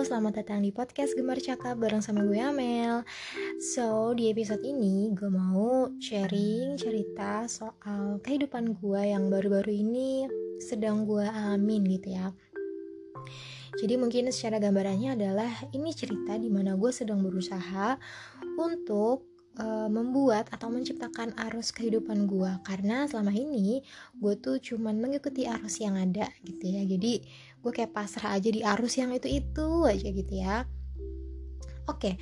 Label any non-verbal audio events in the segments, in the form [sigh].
Selamat datang di podcast Gemar Cakap bareng sama gue Amel. So, di episode ini gue mau sharing cerita soal kehidupan gue yang baru-baru ini sedang gue alamin gitu ya. Jadi mungkin secara gambarannya adalah ini cerita di mana gue sedang berusaha untuk uh, membuat atau menciptakan arus kehidupan gue karena selama ini gue tuh cuman mengikuti arus yang ada gitu ya. Jadi gue kayak pasrah aja di arus yang itu itu aja gitu ya. Oke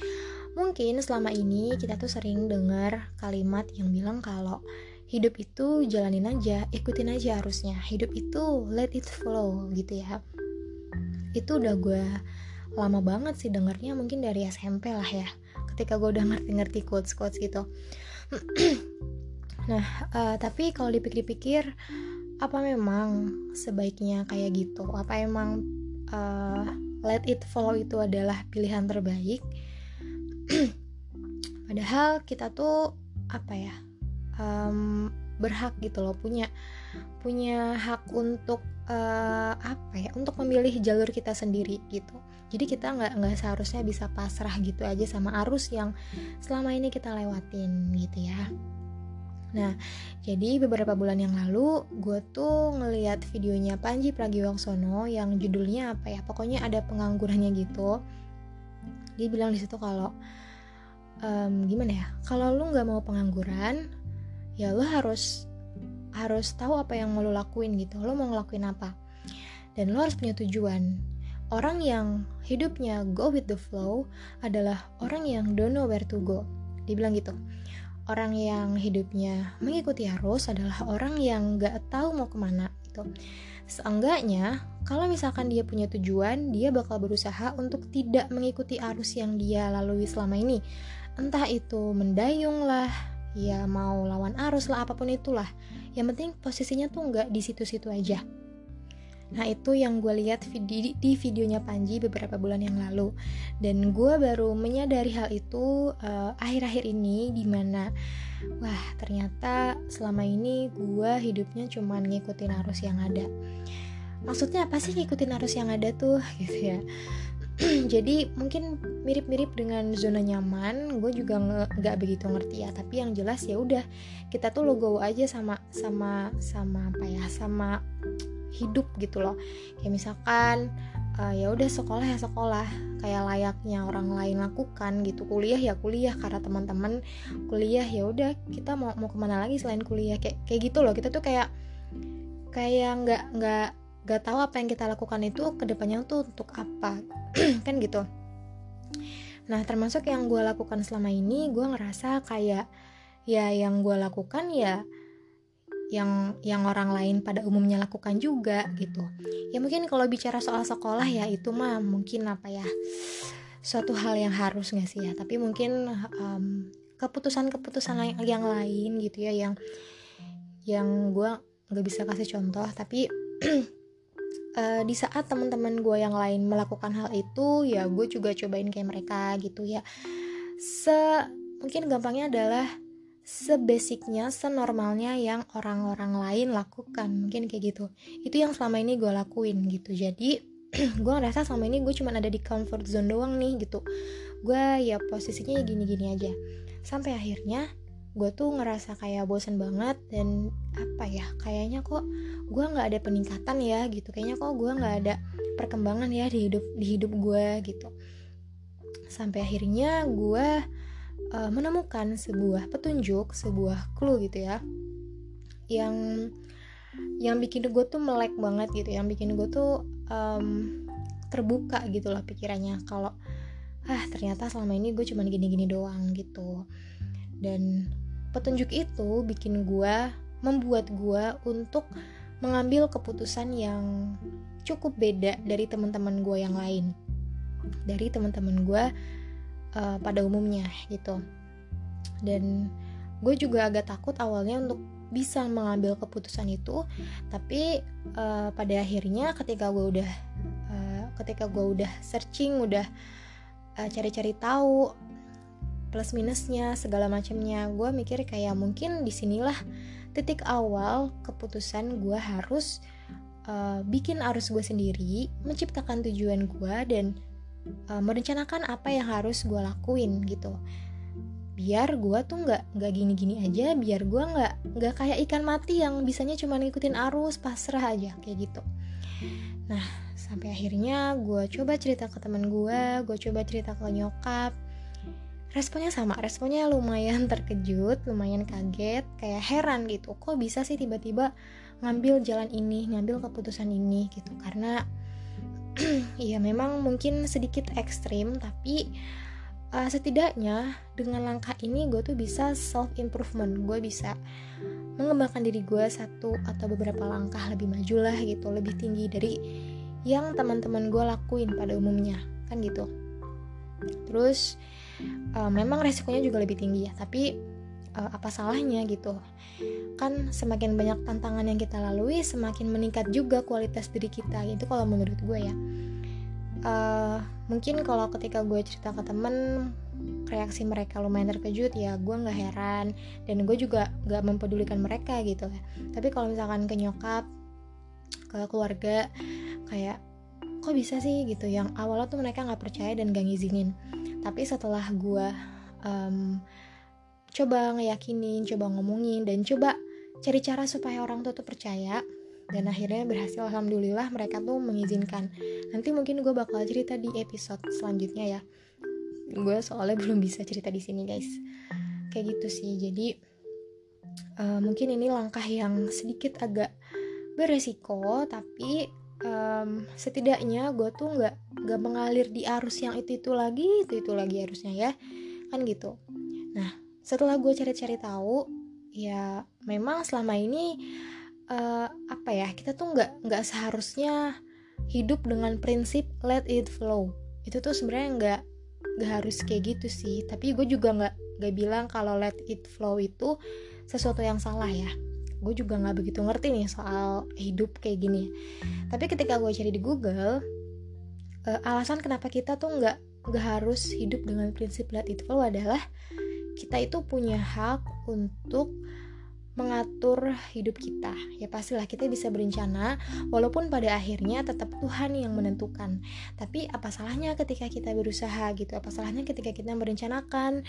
mungkin selama ini kita tuh sering dengar kalimat yang bilang kalau hidup itu jalanin aja ikutin aja arusnya. Hidup itu let it flow gitu ya. Itu udah gue lama banget sih dengarnya mungkin dari SMP lah ya ketika gue udah ngerti-ngerti quotes-quotes gitu. Nah uh, tapi kalau dipikir-pikir apa memang sebaiknya kayak gitu? Apa emang uh, let it follow itu adalah pilihan terbaik? Padahal kita tuh apa ya um, berhak gitu loh punya punya hak untuk uh, apa ya untuk memilih jalur kita sendiri gitu jadi kita nggak nggak seharusnya bisa pasrah gitu aja sama arus yang selama ini kita lewatin gitu ya Nah, jadi beberapa bulan yang lalu gue tuh ngeliat videonya Panji Pragiwaksono yang judulnya apa ya? Pokoknya ada penganggurannya gitu. Dia bilang di situ kalau um, gimana ya? Kalau lu nggak mau pengangguran, ya lu harus harus tahu apa yang mau lu lakuin gitu. Lu mau ngelakuin apa? Dan lu harus punya tujuan Orang yang hidupnya go with the flow adalah orang yang don't know where to go. Dibilang gitu. Orang yang hidupnya mengikuti arus adalah orang yang gak tahu mau ke mana gitu. Seenggaknya, kalau misalkan dia punya tujuan, dia bakal berusaha untuk tidak mengikuti arus yang dia lalui selama ini. Entah itu mendayung lah, ya mau lawan arus lah, apa pun itulah. Yang penting posisinya tuh nggak di situ-situ aja. Nah itu yang gue lihat di, di videonya Panji beberapa bulan yang lalu Dan gue baru menyadari hal itu uh, akhir-akhir ini Di mana Wah ternyata selama ini gue hidupnya cuma ngikutin arus yang ada Maksudnya apa sih ngikutin arus yang ada tuh [laughs] gitu ya [clears throat] jadi mungkin mirip-mirip dengan zona nyaman gue juga nggak begitu ngerti ya. Tapi yang jelas ya udah kita tuh logo aja sama sama sama apa ya sama hidup gitu loh. Kayak misalkan uh, ya udah sekolah ya sekolah. Kayak layaknya orang lain lakukan gitu. Kuliah ya kuliah karena teman-teman kuliah ya udah kita mau mau ke mana lagi selain kuliah? Kayak kayak gitu loh. Kita tuh kayak kayak nggak nggak nggak tahu apa yang kita lakukan itu ke depannya tuh untuk apa [clears throat] kan gitu nah termasuk yang gue lakukan selama ini gue ngerasa kayak ya yang gue lakukan ya yang yang orang lain pada umumnya lakukan juga gitu. Ya mungkin kalau bicara soal sekolah ya itu mah mungkin apa ya suatu hal yang harus nggak sih ya. Tapi mungkin um, keputusan-keputusan yang lain gitu ya yang yang gue nggak bisa kasih contoh tapi [clears throat] uh, di saat teman-teman gue yang lain melakukan hal itu ya gue juga cobain kayak mereka gitu ya. Se mungkin gampangnya adalah sebasicnya, senormalnya yang orang-orang lain lakukan. Mungkin kayak gitu. Itu yang selama ini gue lakuin gitu. Jadi [clears throat] gue ngerasa selama ini gue cuma ada di comfort zone doang nih gitu. Gue ya posisinya gini-gini aja. Sampai akhirnya gue tuh ngerasa kayak bosen banget dan apa ya kayaknya kok gue nggak ada peningkatan ya gitu. Kayaknya kok gue nggak ada perkembangan ya di hidup di hidup gue gitu. Sampai akhirnya gue uh, menemukan sebuah petunjuk, sebuah clue gitu ya, yang yang bikin gue tuh melek banget gitu, yang bikin gue tuh um, terbuka gitu loh pikirannya. Kalau ah ternyata selama ini gue cuma gini-gini doang gitu. Dan petunjuk itu bikin gue membuat gue untuk mengambil keputusan yang cukup beda dari teman-teman gue yang lain. Dari teman-teman gue uh, pada umumnya gitu. Dan gue juga agak takut awalnya untuk bisa mengambil keputusan itu tapi uh, pada akhirnya ketika gue udah uh, ketika gue udah searching udah cari-cari uh, tahu plus minusnya segala macamnya. Gue mikir kayak mungkin di sinilah titik awal keputusan gue harus uh, bikin arus gue sendiri menciptakan tujuan gue dan uh, merencanakan apa yang harus gue lakuin gitu. Biar gue tuh nggak nggak gini-gini aja biar gue nggak nggak kayak ikan mati yang bisanya cuma ngikutin arus pasrah aja kayak gitu. Nah sampai akhirnya gue coba cerita ke teman gue gue coba cerita ke nyokap responnya sama responnya lumayan terkejut lumayan kaget kayak heran gitu kok bisa sih tiba-tiba ngambil jalan ini ngambil keputusan ini? gitu. Karena [clears throat] ya memang mungkin sedikit ekstrim tapi uh, setidaknya dengan langkah ini gue tuh bisa self improvement gue bisa mengembangkan diri gue satu atau beberapa langkah lebih maju lah gitu lebih tinggi dari yang teman-teman gue lakuin pada umumnya kan gitu. Terus uh, memang resikonya juga lebih tinggi ya tapi uh, apa salahnya gitu? Kan semakin banyak tantangan yang kita lalui semakin meningkat juga kualitas diri kita. Itu kalau menurut gue ya. Uh, mungkin kalau ketika gue cerita ke temen reaksi mereka lumayan terkejut ya. Gue nggak heran dan gue juga nggak mempedulikan mereka gitu tapi kalau misalkan ke nyokap ke keluarga kayak kok bisa sih? gitu. Yang awalnya tuh mereka nggak percaya dan gak ngizinin tapi setelah gue um, coba ngeyakinin coba ngomongin dan coba cari cara supaya orang tua tuh percaya dan akhirnya berhasil alhamdulillah mereka tuh mengizinkan. Nanti mungkin gue bakal cerita di episode selanjutnya ya. Gue soalnya [laughs] belum bisa cerita di sini guys. Kayak gitu sih. Jadi uh, mungkin ini langkah yang sedikit agak beresiko tapi um, setidaknya gue tuh nggak nggak mengalir di arus yang itu itu lagi itu itu lagi arusnya ya. Kan gitu. Nah setelah gue cari-cari tahu ya memang selama ini uh, apa ya kita tuh nggak nggak seharusnya hidup dengan prinsip let it flow. Itu tuh sebenarnya nggak nggak harus kayak gitu sih. Tapi gue juga nggak nggak bilang kalau let it flow itu sesuatu yang salah ya gue juga nggak begitu ngerti nih soal hidup kayak gini. Tapi ketika gue cari di Google uh, alasan kenapa kita tuh nggak nggak harus hidup dengan prinsip let it flow adalah kita itu punya hak untuk mengatur hidup kita. Ya pastilah kita bisa berencana walaupun pada akhirnya tetap Tuhan yang menentukan. Tapi apa salahnya ketika kita berusaha gitu? Apa salahnya ketika kita merencanakan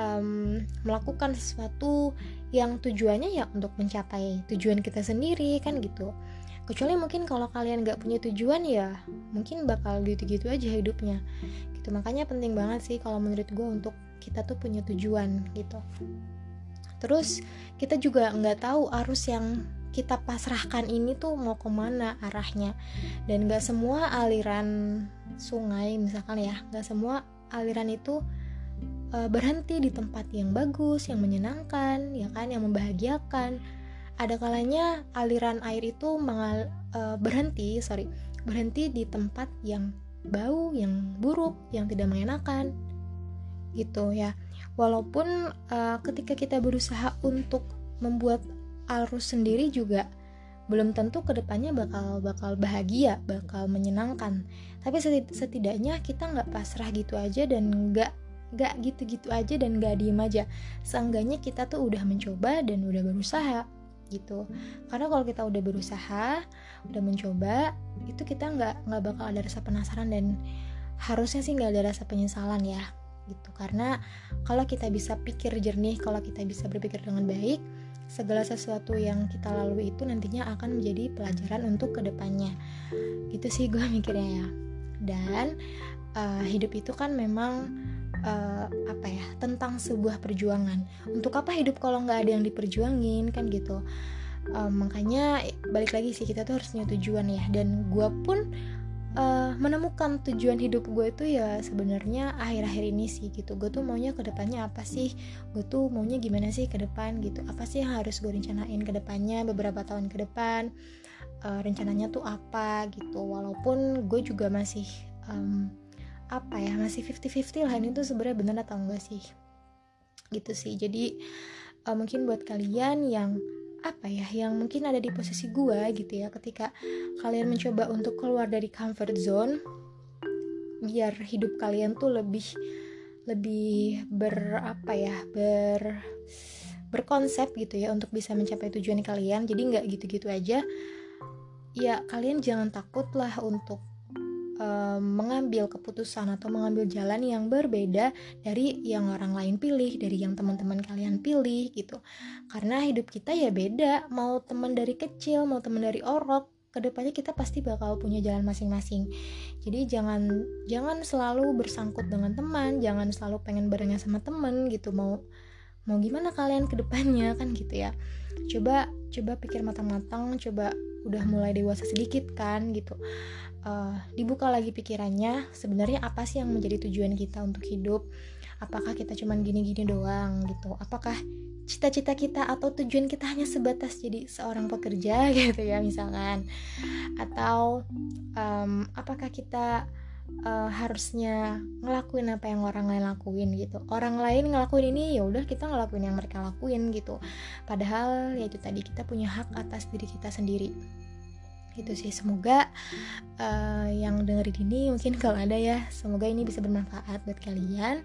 um, melakukan sesuatu yang tujuannya ya untuk mencapai tujuan kita sendiri kan gitu. Kecuali mungkin kalau kalian gak punya tujuan ya mungkin bakal gitu-gitu aja hidupnya. Gitu makanya penting banget sih kalau menurut gue untuk kita tuh punya tujuan gitu terus kita juga nggak tahu arus yang kita pasrahkan ini tuh mau ke mana arahnya. Dan nggak semua aliran sungai misalkan ya nggak semua aliran itu uh, berhenti di tempat yang bagus yang menyenangkan ya kan yang membahagiakan. Ada kalanya aliran air itu mengal, uh, berhenti sorry berhenti di tempat yang bau yang buruk yang tidak mengenakan. Gitu ya walaupun uh, ketika kita berusaha untuk membuat arus sendiri juga belum tentu ke depannya bakal bakal bahagia bakal menyenangkan. Tapi setidaknya kita nggak pasrah gitu aja dan nggak nggak gitu-gitu aja dan nggak diem aja. Seenggaknya kita tuh udah mencoba dan udah berusaha gitu. Karena kalau kita udah berusaha udah mencoba itu kita nggak nggak bakal ada rasa penasaran dan harusnya sih nggak ada rasa penyesalan ya gitu. Karena kalau kita bisa pikir jernih kalau kita bisa berpikir dengan baik segala sesuatu yang kita lalui itu nantinya akan menjadi pelajaran untuk ke depannya. Gitu sih gue [laughs] mikirnya ya. Dan uh, hidup itu kan memang uh, apa ya tentang sebuah perjuangan. Untuk apa hidup kalau nggak ada yang diperjuangin kan gitu. Um, makanya balik lagi sih kita tuh harus punya tujuan ya. Dan gue pun uh, menemukan tujuan hidup gue itu ya sebenarnya akhir-akhir ini sih gitu. Gue tuh maunya ke depannya apa sih? Gue tuh maunya gimana sih ke depan gitu? Apa sih yang harus gue rencanain ke depannya beberapa tahun ke depan? Uh, rencananya tuh apa gitu? Walaupun gue juga masih um, apa ya masih 50-50 lah ini tuh sebenarnya benar atau enggak sih? Gitu sih. Jadi uh, mungkin buat kalian yang apa ya yang mungkin ada di posisi gue gitu ya ketika kalian mencoba untuk keluar dari comfort zone biar hidup kalian tuh lebih lebih ber apa ya ber berkonsep gitu ya untuk bisa mencapai tujuan kalian. Jadi nggak gitu-gitu aja. Ya kalian jangan takut lah untuk mengambil keputusan atau mengambil jalan yang berbeda dari yang orang lain pilih, dari yang teman-teman kalian pilih gitu. Karena hidup kita ya beda, mau teman dari kecil, mau teman dari orok, ke depannya kita pasti bakal punya jalan masing-masing. Jadi jangan jangan selalu bersangkut dengan teman, jangan selalu pengen barengnya sama teman gitu. Mau mau gimana kalian ke depannya kan gitu ya. Coba coba pikir matang-matang, coba udah mulai dewasa sedikit kan gitu. Uh, dibuka lagi pikirannya sebenarnya apa sih yang menjadi tujuan kita untuk hidup? Apakah kita cuman gini-gini doang gitu? Apakah cita-cita kita atau tujuan kita hanya sebatas jadi seorang pekerja [laughs] gitu ya misalkan? Atau um, apakah kita uh, harusnya ngelakuin apa yang orang lain lakuin gitu. Orang lain ngelakuin ini ya udah kita ngelakuin yang mereka lakuin gitu. Padahal ya itu tadi kita punya hak atas diri kita sendiri. Gitu sih. Semoga uh, yang dengerin ini mungkin kalau ada ya semoga ini bisa bermanfaat buat kalian.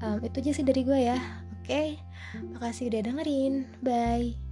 Um, itu aja sih dari gue ya. Oke. Okay? makasih udah dengerin. Bye